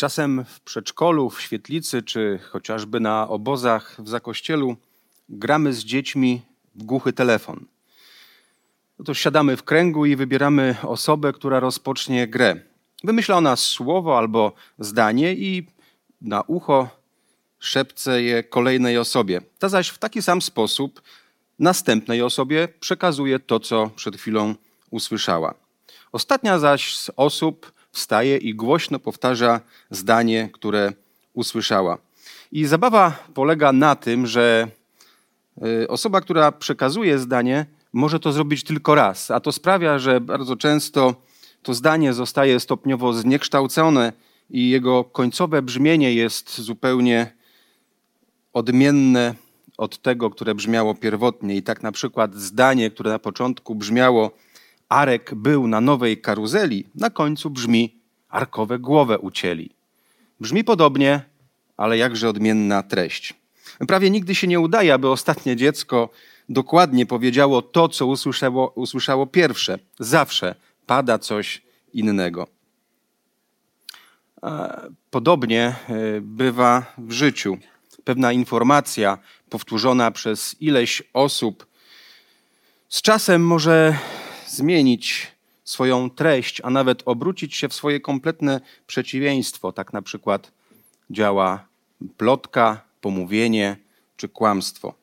Czasem w przedszkolu, w świetlicy, czy chociażby na obozach w zakościelu gramy z dziećmi w głuchy telefon. No to siadamy w kręgu i wybieramy osobę, która rozpocznie grę. Wymyśla ona słowo albo zdanie i na ucho szepce je kolejnej osobie. Ta zaś w taki sam sposób następnej osobie przekazuje to, co przed chwilą usłyszała. Ostatnia zaś z osób wstaje i głośno powtarza zdanie, które usłyszała. I zabawa polega na tym, że y, osoba, która przekazuje zdanie, może to zrobić tylko raz, a to sprawia, że bardzo często to zdanie zostaje stopniowo zniekształcone i jego końcowe brzmienie jest zupełnie odmienne od tego, które brzmiało pierwotnie. I tak na przykład zdanie, które na początku brzmiało Arek był na nowej karuzeli, na końcu brzmi Arkowe głowę ucięli. Brzmi podobnie, ale jakże odmienna treść. Prawie nigdy się nie udaje, aby ostatnie dziecko dokładnie powiedziało to, co usłyszało, usłyszało pierwsze. Zawsze pada coś innego. Podobnie e, bywa w życiu. Pewna informacja powtórzona przez ileś osób z czasem może zmienić swoją treść, a nawet obrócić się w swoje kompletne przeciwieństwo. Tak na przykład działa plotka, pomówienie czy kłamstwo.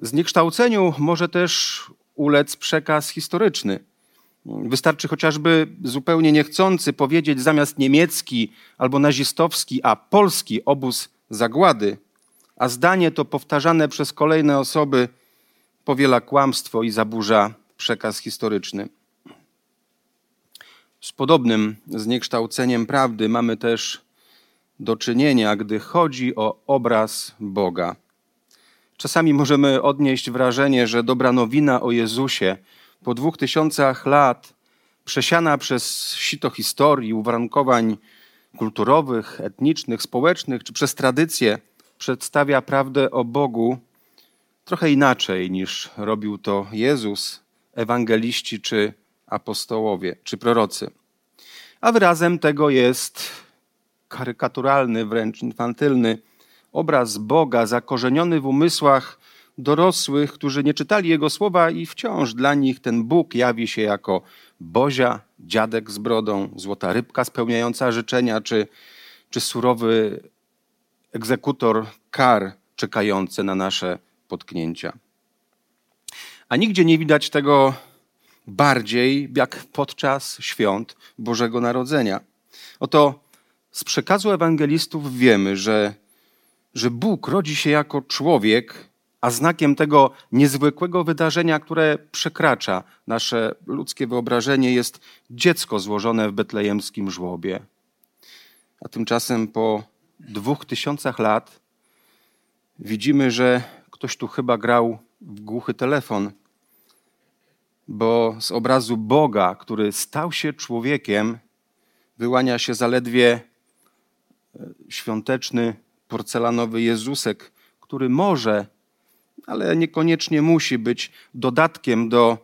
Zniekształceniu może też ulec przekaz historyczny. Wystarczy chociażby zupełnie niechcący powiedzieć zamiast niemiecki albo nazistowski, a polski obóz zagłady, a zdanie to powtarzane przez kolejne osoby powiela kłamstwo i zaburza przekaz historyczny. Z podobnym zniekształceniem prawdy mamy też do czynienia, gdy chodzi o obraz Boga. Czasami możemy odnieść wrażenie, że dobra nowina o Jezusie po dwóch tysiącach lat, przesiana przez sito historii, uwarunkowań kulturowych, etnicznych, społecznych, czy przez tradycję, przedstawia prawdę o Bogu trochę inaczej niż robił to Jezus, ewangeliści czy apostołowie, czy prorocy. A wyrazem tego jest karykaturalny, wręcz infantylny obraz Boga zakorzeniony w umysłach dorosłych, którzy nie czytali Jego słowa i wciąż dla nich ten Bóg jawi się jako Bozia, dziadek z brodą, złota rybka spełniająca życzenia, czy, czy surowy egzekutor kar czekający na nasze potknięcia. A nigdzie nie widać tego bardziej jak podczas świąt Bożego Narodzenia. Oto z przekazu ewangelistów wiemy, że że Bóg rodzi się jako człowiek, a znakiem tego niezwykłego wydarzenia, które przekracza nasze ludzkie wyobrażenie, jest dziecko złożone w betlejemskim żłobie. A tymczasem po dwóch tysiącach lat widzimy, że ktoś tu chyba grał w głuchy telefon, bo z obrazu Boga, który stał się człowiekiem, wyłania się zaledwie e, świąteczny porcelanowy Jezusek, który może, ale niekoniecznie musi być dodatkiem do,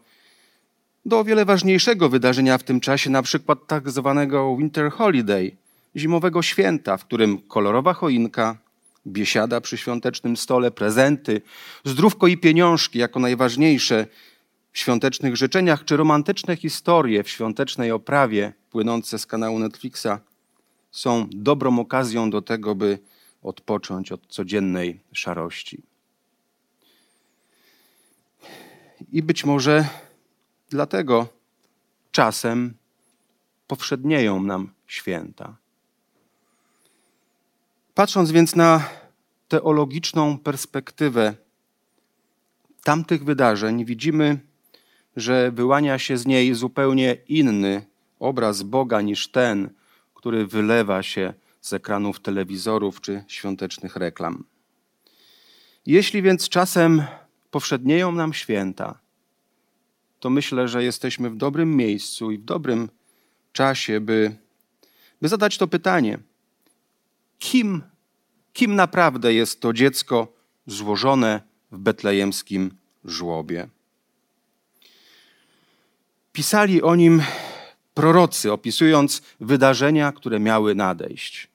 do o wiele ważniejszego wydarzenia w tym czasie, na przykład tak zwanego Winter Holiday, zimowego święta, w którym kolorowa choinka, biesiada przy świątecznym stole, prezenty, zdrówko i pieniążki jako najważniejsze w świątecznych życzeniach, czy romantyczne historie w świątecznej oprawie płynące z kanału Netflixa są dobrą okazją do tego, by odpocząć od codziennej szarości. I być może dlatego czasem powszednieją nam święta. Patrząc więc na teologiczną perspektywę tamtych wydarzeń, widzimy że wyłania się z niej zupełnie inny obraz Boga niż ten, który wylewa się z ekranów telewizorów czy świątecznych reklam. Jeśli więc czasem powszednieją nam święta, to myślę, że jesteśmy w dobrym miejscu i w dobrym czasie, by, by zadać to pytanie: kim, kim naprawdę jest to dziecko złożone w betlejemskim żłobie? Pisali o nim prorocy, opisując wydarzenia, które miały nadejść.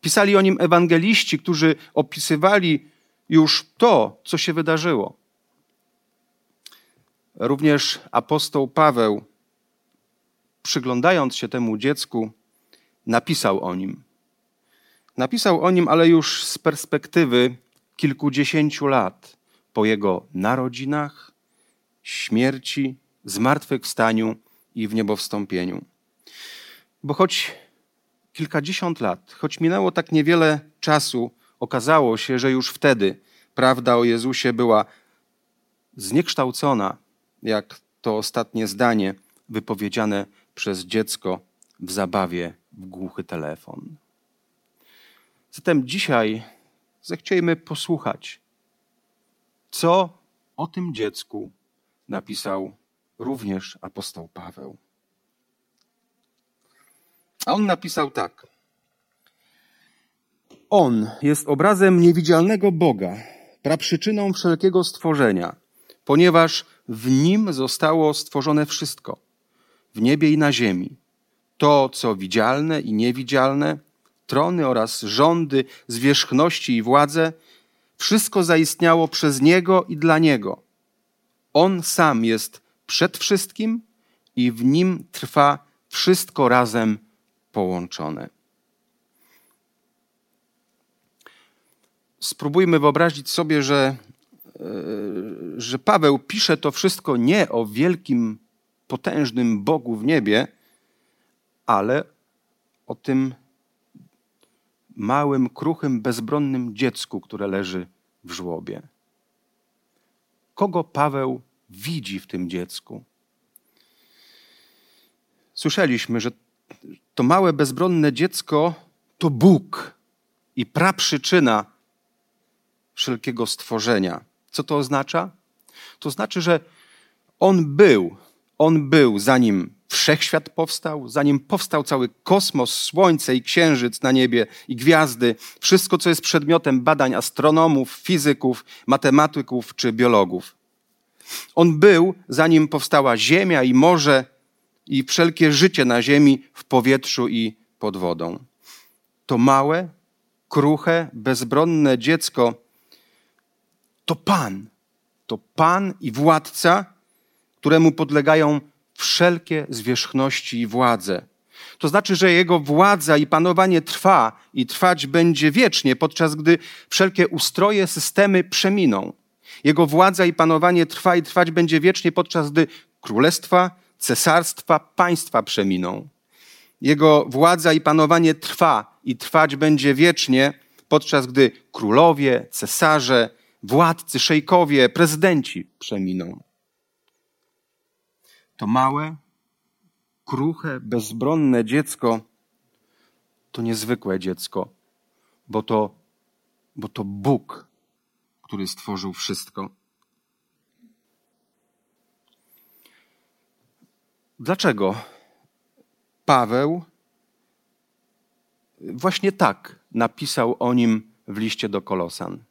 Pisali o nim ewangeliści, którzy opisywali już to, co się wydarzyło. Również apostoł Paweł, przyglądając się temu dziecku, napisał o nim. Napisał o nim, ale już z perspektywy kilkudziesięciu lat po jego narodzinach, śmierci, zmartwychwstaniu i w niebowstąpieniu. Bo choć kilkadziesiąt lat, choć minęło tak niewiele czasu, okazało się, że już wtedy prawda o Jezusie była zniekształcona, jak to ostatnie zdanie wypowiedziane przez dziecko w zabawie w głuchy telefon. Zatem dzisiaj zechciejmy posłuchać, co o tym dziecku napisał również apostoł Paweł. A on napisał tak. On jest obrazem niewidzialnego Boga, praprzyczyną wszelkiego stworzenia, ponieważ w nim zostało stworzone wszystko, w niebie i na ziemi. To, co widzialne i niewidzialne, trony oraz rządy, zwierzchności i władze, wszystko zaistniało przez Niego i dla Niego. On sam jest przed wszystkim i w nim trwa wszystko razem połączone. Spróbujmy wyobrazić sobie, że, e, że Paweł pisze to wszystko nie o wielkim, potężnym Bogu w niebie, ale o tym małym, kruchym, bezbronnym dziecku, które leży w żłobie. Kogo Paweł widzi w tym dziecku? Słyszeliśmy, że to małe, bezbronne dziecko to Bóg i praprzyczyna wszelkiego stworzenia. Co to oznacza? To znaczy, że On był, On był zanim wszechświat powstał, zanim powstał cały kosmos, słońce i księżyc na niebie i gwiazdy, wszystko, co jest przedmiotem badań astronomów, fizyków, matematyków czy biologów. On był, zanim powstała ziemia i morze i wszelkie życie na ziemi, w powietrzu i pod wodą. To małe, kruche, bezbronne dziecko to Pan. To Pan i władca, któremu podlegają wszelkie zwierzchności i władze. To znaczy, że jego władza i panowanie trwa i trwać będzie wiecznie, podczas gdy wszelkie ustroje, systemy przeminą. Jego władza i panowanie trwa i trwać będzie wiecznie, podczas gdy królestwa, cesarstwa, państwa przeminą. Jego władza i panowanie trwa i trwać będzie wiecznie, podczas gdy królowie, cesarze, władcy, szejkowie, prezydenci przeminą. To małe, kruche, bezbronne dziecko to niezwykłe dziecko, bo to, bo to Bóg, który stworzył wszystko. Dlaczego Paweł właśnie tak napisał o nim w liście do Kolosan?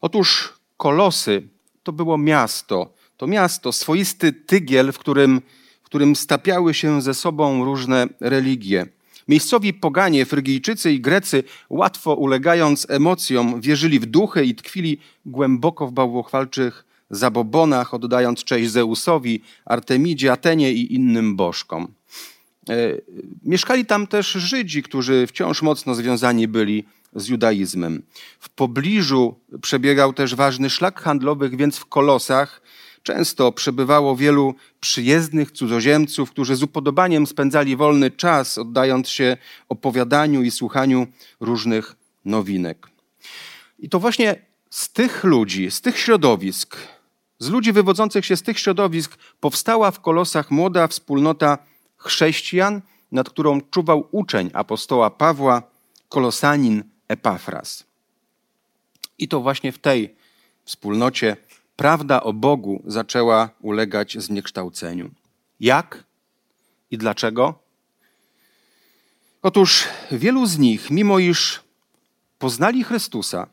Otóż Kolosy to było miasto, to miasto, swoisty tygiel, w którym, w którym stapiały się ze sobą różne religie. Miejscowi poganie, Frygijczycy i Grecy, łatwo ulegając emocjom, wierzyli w duchy i tkwili głęboko w bałwochwalczych zabobonach, oddając cześć Zeusowi, Artemidzie, Atenie i innym bożkom. E, mieszkali tam też Żydzi, którzy wciąż mocno związani byli z judaizmem. W pobliżu przebiegał też ważny szlak handlowy, więc w Kolosach często przebywało wielu przyjezdnych cudzoziemców, którzy z upodobaniem spędzali wolny czas, oddając się opowiadaniu i słuchaniu różnych nowinek. I to właśnie z tych ludzi, z tych środowisk, Z ludzi wywodzących się z tych środowisk powstała w Kolosach młoda wspólnota chrześcijan, nad którą czuwał uczeń apostoła Pawła, kolosanin Epafras. I to właśnie w tej wspólnocie prawda o Bogu zaczęła ulegać zniekształceniu. Jak i dlaczego? Otóż wielu z nich, mimo iż poznali Chrystusa,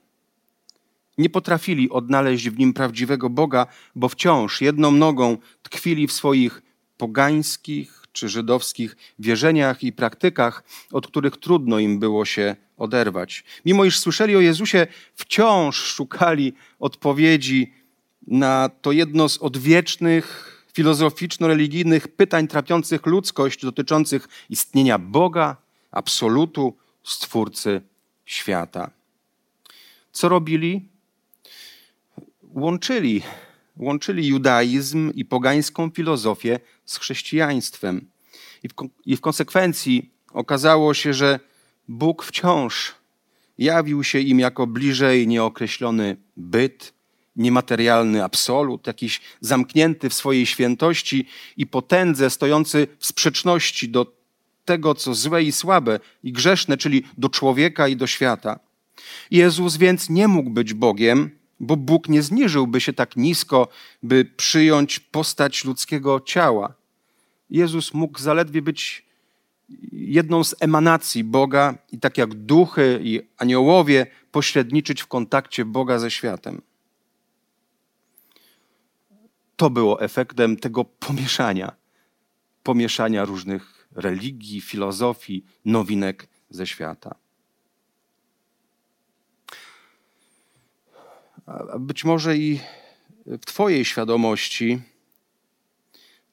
nie potrafili odnaleźć w nim prawdziwego Boga, bo wciąż jedną nogą tkwili w swoich pogańskich czy żydowskich wierzeniach i praktykach, od których trudno im było się oderwać. Mimo iż słyszeli o Jezusie, wciąż szukali odpowiedzi na to jedno z odwiecznych filozoficzno-religijnych pytań trapiących ludzkość dotyczących istnienia Boga, absolutu, stwórcy świata. Co robili? Łączyli, łączyli judaizm i pogańską filozofię z chrześcijaństwem. I w, I w konsekwencji okazało się, że Bóg wciąż jawił się im jako bliżej nieokreślony byt, niematerialny absolut, jakiś zamknięty w swojej świętości i potędze, stojący w sprzeczności do tego, co złe i słabe i grzeszne, czyli do człowieka i do świata. Jezus więc nie mógł być Bogiem, bo Bóg nie zniżyłby się tak nisko, by przyjąć postać ludzkiego ciała. Jezus mógł zaledwie być jedną z emanacji Boga i tak jak duchy i aniołowie pośredniczyć w kontakcie Boga ze światem. To było efektem tego pomieszania, pomieszania różnych religii, filozofii, nowinek ze świata. A być może i w Twojej świadomości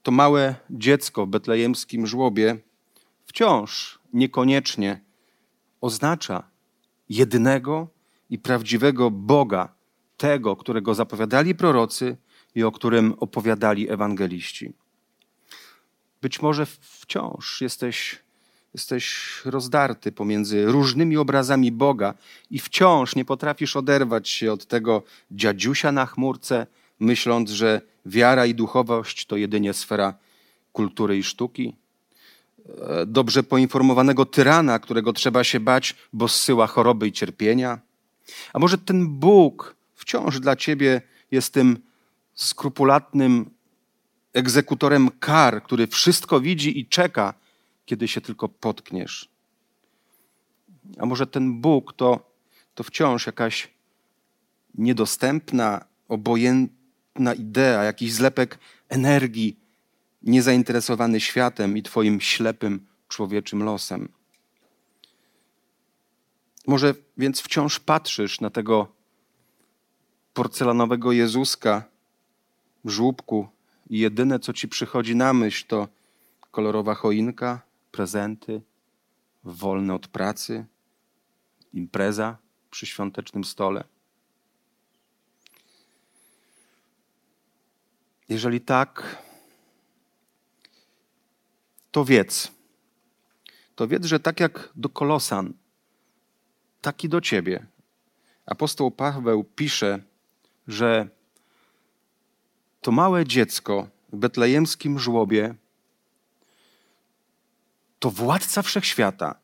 to małe dziecko w betlejemskim żłobie wciąż niekoniecznie oznacza jedynego i prawdziwego Boga, tego, którego zapowiadali prorocy i o którym opowiadali ewangeliści. Być może wciąż jesteś, jesteś rozdarty pomiędzy różnymi obrazami Boga i wciąż nie potrafisz oderwać się od tego dziadziusia na chmurce, myśląc, że wiara i duchowość to jedynie sfera kultury i sztuki. E, dobrze poinformowanego tyrana, którego trzeba się bać, bo zsyła choroby i cierpienia. A może ten Bóg wciąż dla ciebie jest tym skrupulatnym egzekutorem kar, który wszystko widzi i czeka, kiedy się tylko potkniesz. A może ten Bóg to, to wciąż jakaś niedostępna, obojętna idea, jakiś zlepek energii, niezainteresowany światem i Twoim ślepym człowieczym losem. Może więc wciąż patrzysz na tego porcelanowego Jezuska żłóbku i jedyne, co ci przychodzi na myśl, to kolorowa choinka, prezenty, wolne od pracy, impreza przy świątecznym stole. Jeżeli tak, to wiedz. To wiedz, że tak jak do Kolosan, tak i do ciebie. Apostoł Paweł pisze, że to małe dziecko w betlejemskim żłobie to władca wszechświata,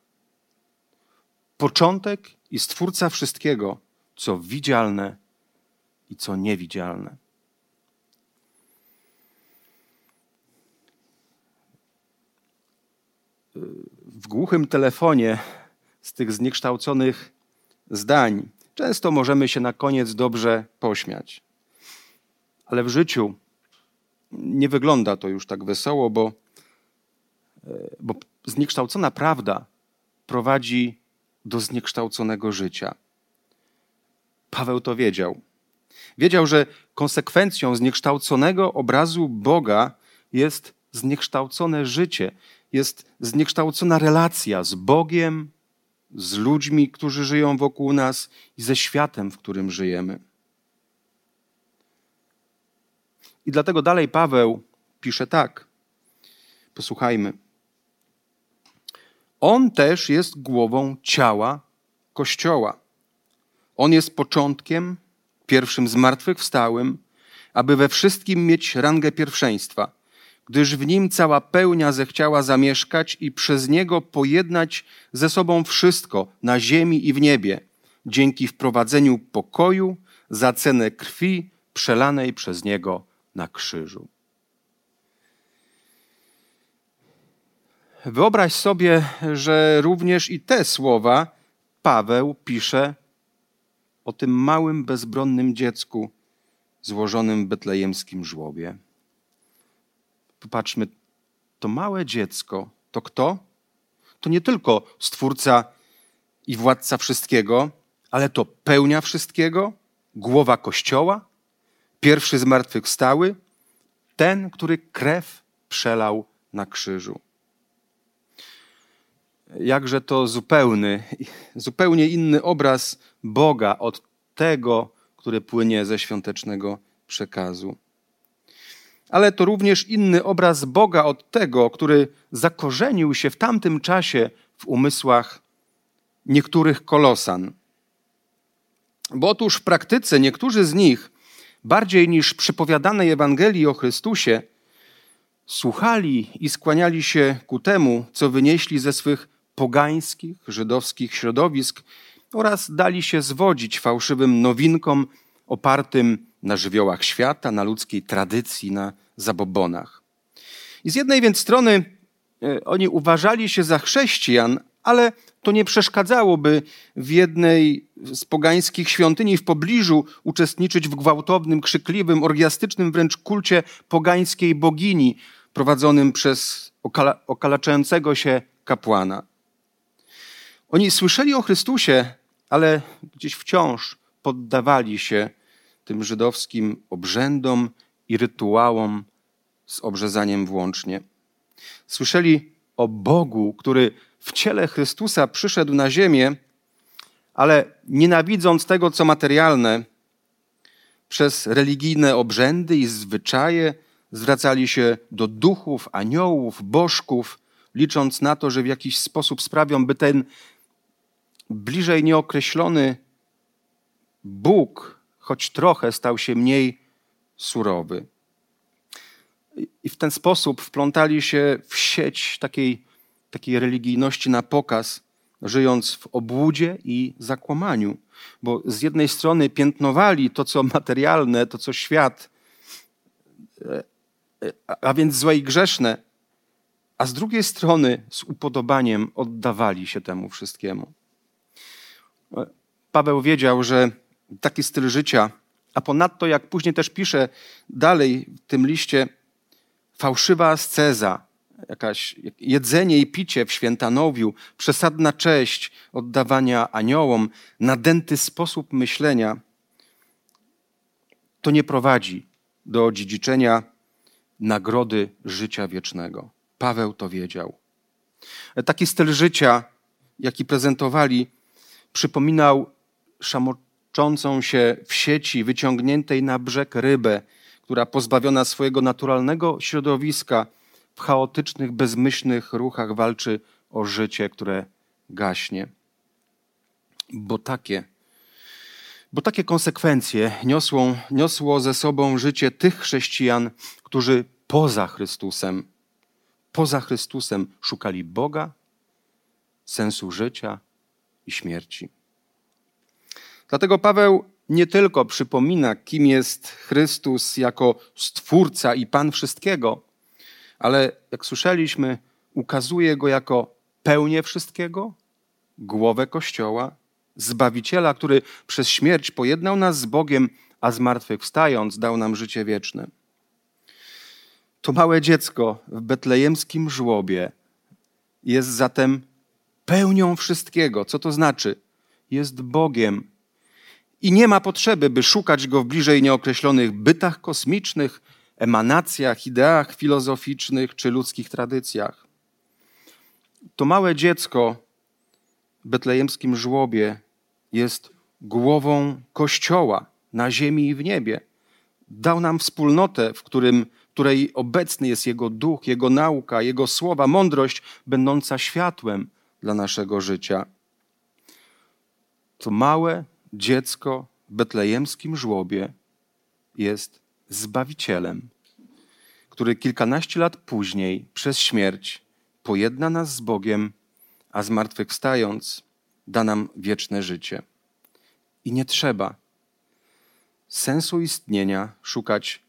początek i stwórca wszystkiego, co widzialne i co niewidzialne. W głuchym telefonie z tych zniekształconych zdań często możemy się na koniec dobrze pośmiać. Ale w życiu nie wygląda to już tak wesoło, bo, e, bo zniekształcona prawda prowadzi do zniekształconego życia. Paweł to wiedział. Wiedział, że konsekwencją zniekształconego obrazu Boga jest zniekształcone życie, jest zniekształcona relacja z Bogiem, z ludźmi, którzy żyją wokół nas i ze światem, w którym żyjemy. I dlatego dalej Paweł pisze tak. Posłuchajmy. On też jest głową ciała Kościoła. On jest początkiem, pierwszym zmartwychwstałym, aby we wszystkim mieć rangę pierwszeństwa, gdyż w nim cała pełnia zechciała zamieszkać i przez niego pojednać ze sobą wszystko na ziemi i w niebie, dzięki wprowadzeniu pokoju za cenę krwi przelanej przez niego na krzyżu. Wyobraź sobie, że również i te słowa Paweł pisze o tym małym, bezbronnym dziecku złożonym w betlejemskim żłobie. Popatrzmy, to małe dziecko to kto? To nie tylko stwórca i władca wszystkiego, ale to pełnia wszystkiego, głowa Kościoła, pierwszy zmartwychwstały, ten, który krew przelał na krzyżu. Jakże to zupełny, zupełnie inny obraz Boga od tego, który płynie ze świątecznego przekazu. Ale to również inny obraz Boga od tego, który zakorzenił się w tamtym czasie w umysłach niektórych kolosan. Bo otóż w praktyce niektórzy z nich, bardziej niż przypowiadanej Ewangelii o Chrystusie, słuchali i skłaniali się ku temu, co wynieśli ze swych pogańskich, żydowskich środowisk oraz dali się zwodzić fałszywym nowinkom opartym na żywiołach świata, na ludzkiej tradycji, na zabobonach. I z jednej więc strony e, oni uważali się za chrześcijan, ale to nie przeszkadzało, by w jednej z pogańskich świątyni w pobliżu uczestniczyć w gwałtownym, krzykliwym, orgiastycznym wręcz kulcie pogańskiej bogini prowadzonym przez okala okalaczającego się kapłana. Oni słyszeli o Chrystusie, ale gdzieś wciąż poddawali się tym żydowskim obrzędom i rytuałom z obrzezaniem włącznie. Słyszeli o Bogu, który w ciele Chrystusa przyszedł na ziemię, ale nienawidząc tego, co materialne, przez religijne obrzędy i zwyczaje zwracali się do duchów, aniołów, bożków, licząc na to, że w jakiś sposób sprawią, by ten bliżej nieokreślony Bóg, choć trochę, stał się mniej surowy. I w ten sposób wplątali się w sieć takiej, takiej religijności na pokaz, żyjąc w obłudzie i zakłamaniu. Bo z jednej strony piętnowali to, co materialne, to, co świat, a więc złe i grzeszne, a z drugiej strony z upodobaniem oddawali się temu wszystkiemu. Paweł wiedział, że taki styl życia, a ponadto, jak później też pisze dalej w tym liście, fałszywa asceza, jakaś jedzenie i picie w świętanowiu, przesadna cześć oddawania aniołom, nadęty sposób myślenia, to nie prowadzi do dziedziczenia nagrody życia wiecznego. Paweł to wiedział. Taki styl życia, jaki prezentowali, przypominał szamoczącą się w sieci wyciągniętej na brzeg rybę, która pozbawiona swojego naturalnego środowiska w chaotycznych, bezmyślnych ruchach walczy o życie, które gaśnie. Bo takie, bo takie konsekwencje niosło, niosło ze sobą życie tych chrześcijan, którzy poza Chrystusem, poza Chrystusem szukali Boga, sensu życia i śmierci. Dlatego Paweł nie tylko przypomina, kim jest Chrystus jako Stwórca i Pan wszystkiego, ale jak słyszeliśmy, ukazuje go jako pełnię wszystkiego, głowę Kościoła, Zbawiciela, który przez śmierć pojednał nas z Bogiem, a zmartwychwstając dał nam życie wieczne. To małe dziecko w betlejemskim żłobie jest zatem pełnią wszystkiego. Co to znaczy? Jest Bogiem, i nie ma potrzeby, by szukać go w bliżej nieokreślonych bytach kosmicznych, emanacjach, ideach filozoficznych czy ludzkich tradycjach. To małe dziecko w betlejemskim żłobie jest głową Kościoła na ziemi i w niebie. Dał nam wspólnotę, w którym, której obecny jest Jego duch, Jego nauka, Jego słowa, mądrość, będąca światłem dla naszego życia. To małe, dziecko w betlejemskim żłobie jest Zbawicielem, który kilkanaście lat później przez śmierć pojedna nas z Bogiem, a zmartwychwstając da nam wieczne życie. I nie trzeba sensu istnienia szukać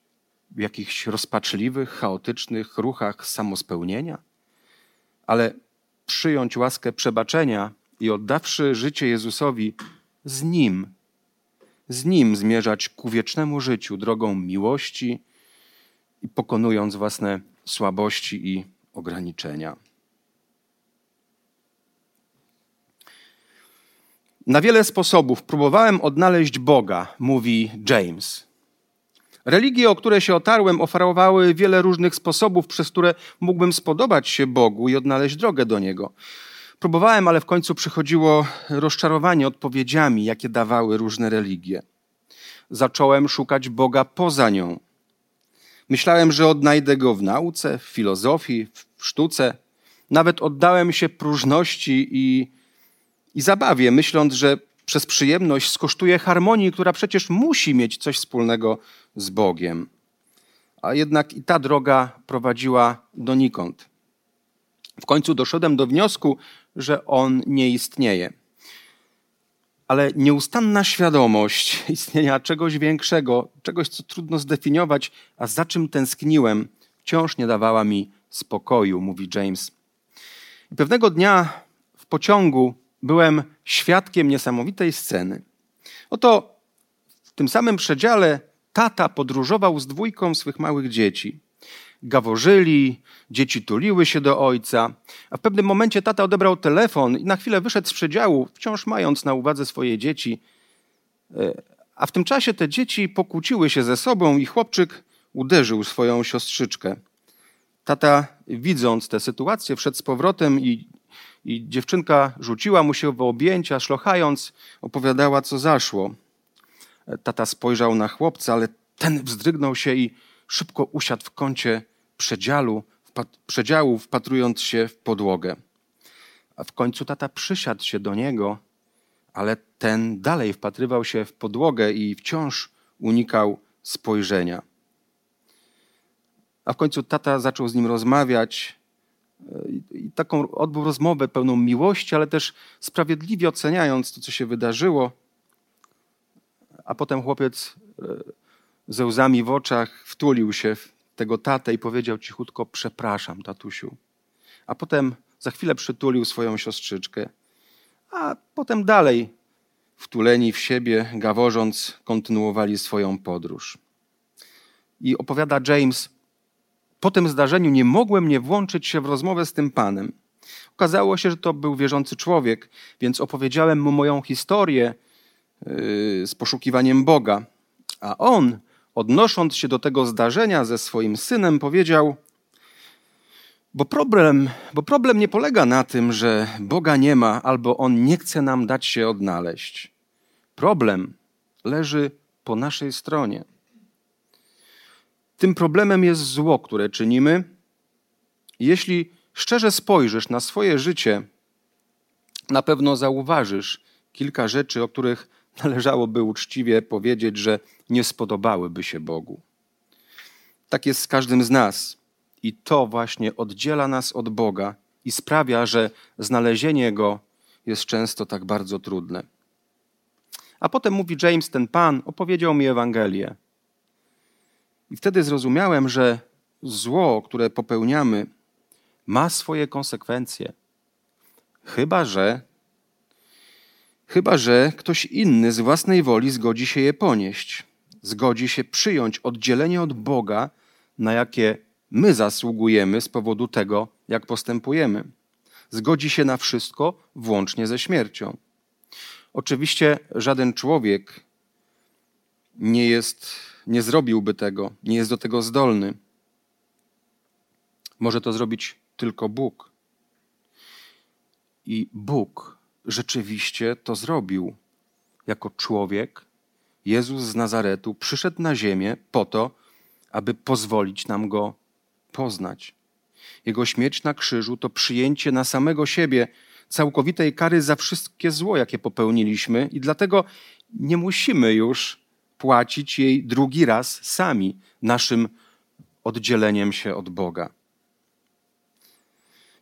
w jakichś rozpaczliwych, chaotycznych ruchach samospełnienia, ale przyjąć łaskę przebaczenia i oddawszy życie Jezusowi, z Nim, z Nim zmierzać ku wiecznemu życiu drogą miłości i pokonując własne słabości i ograniczenia. Na wiele sposobów próbowałem odnaleźć Boga, mówi James. Religie, o które się otarłem, oferowały wiele różnych sposobów, przez które mógłbym spodobać się Bogu i odnaleźć drogę do Niego. Próbowałem, ale w końcu przychodziło rozczarowanie odpowiedziami, jakie dawały różne religie. Zacząłem szukać Boga poza nią. Myślałem, że odnajdę go w nauce, w filozofii, w sztuce. Nawet oddałem się próżności i, i zabawie, myśląc, że przez przyjemność skosztuję harmonii, która przecież musi mieć coś wspólnego z Bogiem. A jednak i ta droga prowadziła donikąd. W końcu doszedłem do wniosku, że on nie istnieje. Ale nieustanna świadomość istnienia czegoś większego, czegoś, co trudno zdefiniować, a za czym tęskniłem, wciąż nie dawała mi spokoju, mówi James. I pewnego dnia w pociągu byłem świadkiem niesamowitej sceny. Oto w tym samym przedziale tata podróżował z dwójką swych małych dzieci. Gaworzyli, dzieci tuliły się do ojca, a w pewnym momencie tata odebrał telefon i na chwilę wyszedł z przedziału, wciąż mając na uwadze swoje dzieci. E, a w tym czasie te dzieci pokłóciły się ze sobą i chłopczyk uderzył swoją siostrzyczkę. Tata, widząc tę sytuację, wszedł z powrotem i i dziewczynka rzuciła mu się w objęcia, szlochając, opowiadała, co zaszło. Tata spojrzał na chłopca, ale ten wzdrygnął się i szybko usiadł w kącie przedziału, przedziału wpatrując się w podłogę. A w końcu tata przysiadł się do niego, ale ten dalej wpatrywał się w podłogę i wciąż unikał spojrzenia. A w końcu tata zaczął z nim rozmawiać, i taką odbył rozmowę pełną miłości, ale też sprawiedliwie oceniając to, co się wydarzyło. A potem chłopiec e, ze łzami w oczach wtulił się w tego tatę i powiedział cichutko: Przepraszam, tatusiu. A potem za chwilę przytulił swoją siostrzyczkę. A potem dalej, wtuleni w siebie, gaworząc, kontynuowali swoją podróż. I opowiada James, po tym zdarzeniu nie mogłem nie włączyć się w rozmowę z tym panem. Okazało się, że to był wierzący człowiek, więc opowiedziałem mu moją historię yy, z poszukiwaniem Boga. A on, odnosząc się do tego zdarzenia ze swoim synem, powiedział: bo problem, bo problem nie polega na tym, że Boga nie ma albo on nie chce nam dać się odnaleźć. Problem leży po naszej stronie. Tym problemem jest zło, które czynimy. Jeśli szczerze spojrzysz na swoje życie, na pewno zauważysz kilka rzeczy, o których należałoby uczciwie powiedzieć, że nie spodobałyby się Bogu. Tak jest z każdym z nas. I to właśnie oddziela nas od Boga i sprawia, że znalezienie Go jest często tak bardzo trudne. A potem mówi James, ten pan, opowiedział mi Ewangelię. I wtedy zrozumiałem, że zło, które popełniamy, ma swoje konsekwencje. Chyba, że chyba że ktoś inny z własnej woli zgodzi się je ponieść. Zgodzi się przyjąć oddzielenie od Boga, na jakie my zasługujemy z powodu tego, jak postępujemy. Zgodzi się na wszystko, włącznie ze śmiercią. Oczywiście żaden człowiek nie jest nie zrobiłby tego, nie jest do tego zdolny. Może to zrobić tylko Bóg. I Bóg rzeczywiście to zrobił. Jako człowiek, Jezus z Nazaretu przyszedł na ziemię po to, aby pozwolić nam go poznać. Jego śmierć na krzyżu to przyjęcie na samego siebie całkowitej kary za wszystkie zło, jakie popełniliśmy, i dlatego nie musimy już płacić jej drugi raz sami, naszym oddzieleniem się od Boga.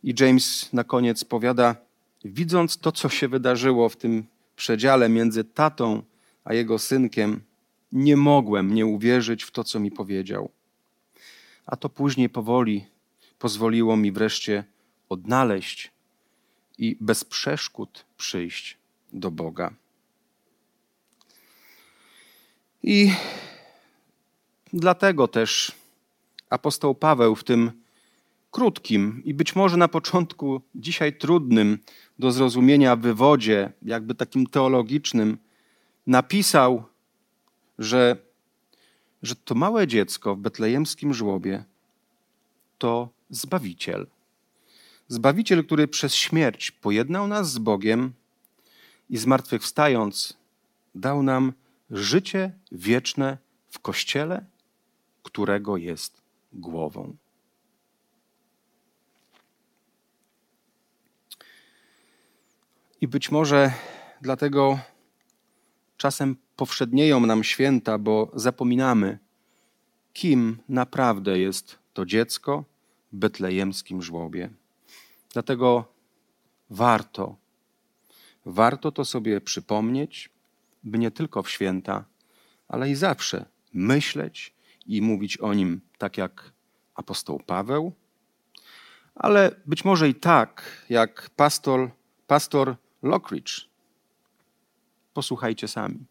I James na koniec powiada, widząc to, co się wydarzyło w tym przedziale między tatą a jego synkiem, nie mogłem nie uwierzyć w to, co mi powiedział. A to później powoli pozwoliło mi wreszcie odnaleźć i bez przeszkód przyjść do Boga. I dlatego też apostoł Paweł w tym krótkim i być może na początku dzisiaj trudnym do zrozumienia wywodzie, jakby takim teologicznym, napisał, że, że to małe dziecko w betlejemskim żłobie to Zbawiciel. Zbawiciel, który przez śmierć pojednał nas z Bogiem i zmartwychwstając dał nam życie wieczne w Kościele, którego jest głową. I być może dlatego czasem powszednieją nam święta, bo zapominamy, kim naprawdę jest to dziecko w betlejemskim żłobie. Dlatego warto, warto to sobie przypomnieć, by nie tylko w święta, ale i zawsze myśleć i mówić o nim tak jak apostoł Paweł, ale być może i tak jak pastor, pastor Lockridge. Posłuchajcie sami.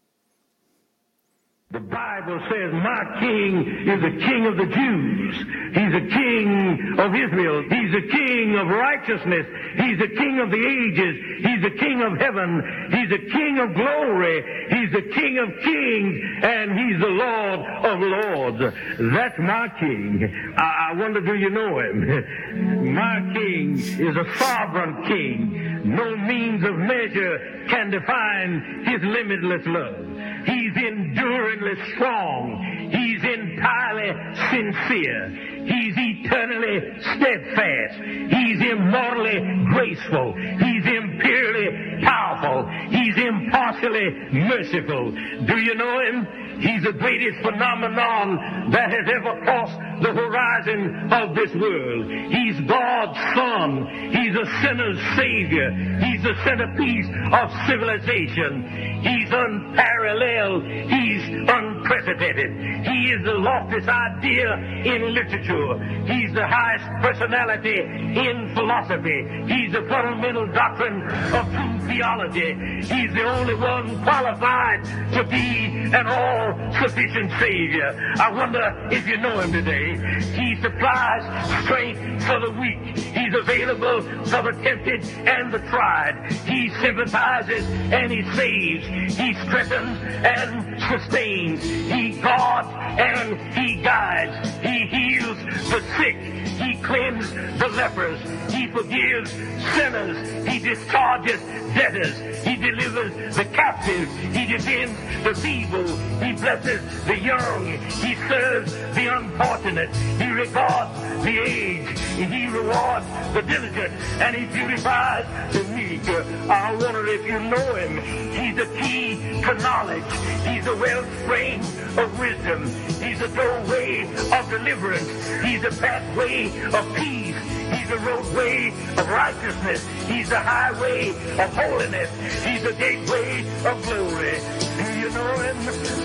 The Bible says, My king is the king of the Jews. He's the king of Israel. He's the king of righteousness. He's the king of the ages. He's the king of heaven. He's the king of glory. He's the king of kings. And he's the Lord of lords. That's my king. I, I wonder, do you know him? my king is a sovereign king. No means of measure can define his limitless love. He's enduringly strong. He's entirely sincere. He's eternally steadfast. He's immortally graceful. He's imperially powerful. He's impartially merciful. Do you know him? He's the greatest phenomenon that has ever crossed the horizon of this world. He's God's Son. He's a sinner's Savior. He's the centerpiece of civilization. He's unparalleled. He's unprecedented. He is the loftiest idea in literature. He's the highest personality in philosophy. He's the fundamental doctrine of true theology. He's the only one qualified to be an all-sufficient Savior. I wonder if you know him today. He supplies strength for the weak. He's available for the tempted and the tried. He sympathizes and he saves. He strengthens and sustains. He guards and he guides. He heals the sick. He cleanses the lepers. He forgives sinners. He discharges debtors. He delivers the captive. He defends the feeble. He blesses the young. He serves the unfortunate. He regards the aged. He rewards the diligent. And he beautifies the meek. I wonder if you know him. He's the key to knowledge. He's the wellspring of wisdom. He's the doorway of deliverance. He's the pathway of peace. He's the roadway of righteousness. He's the highway of holiness. He's the gateway of glory. Do you know him?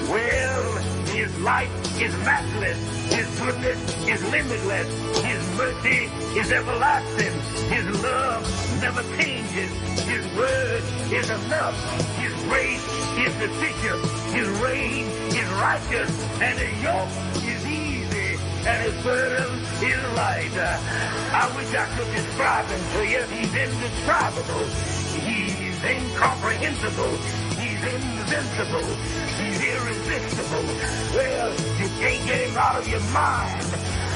Well, his light is matchless. His goodness is limitless. His mercy is everlasting. His love never changes. His word is enough. His grace is sufficient. His reign is righteous. And his yoke And his burden is light. I wish I could describe him to you. He's indescribable. He's incomprehensible. He's invincible. He's irresistible. Well, you can't get him out of your mind.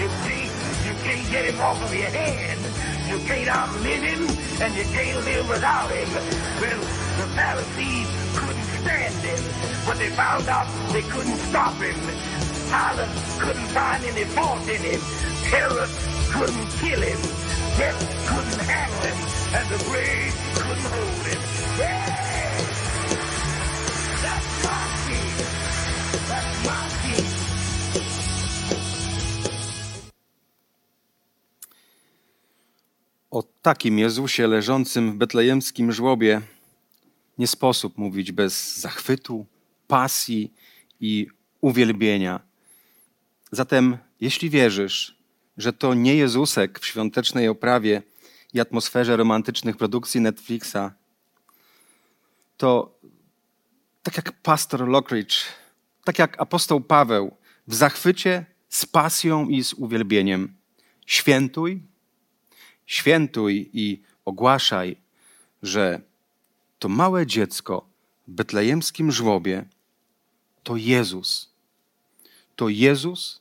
You see, you can't get him off of your hand. You can't outlive him, and you can't live without him. Well, the Pharisees couldn't stand him, but they found out they couldn't stop him. Couldn't find any fault in him. Herod couldn't kill him. Death couldn't handle him, and the grave couldn't hold him. O takim Jezusie leżącym w betlejemskim żłobie nie sposób mówić bez zachwytu, pasji i uwielbienia. Zatem, jeśli wierzysz, że to nie Jezusek w świątecznej oprawie i atmosferze romantycznych produkcji Netflixa, to tak jak pastor Lockridge, tak jak apostoł Paweł, w zachwycie, z pasją i z uwielbieniem, świętuj, świętuj i ogłaszaj, że to małe dziecko w betlejemskim żłobie to Jezus. To Jezus,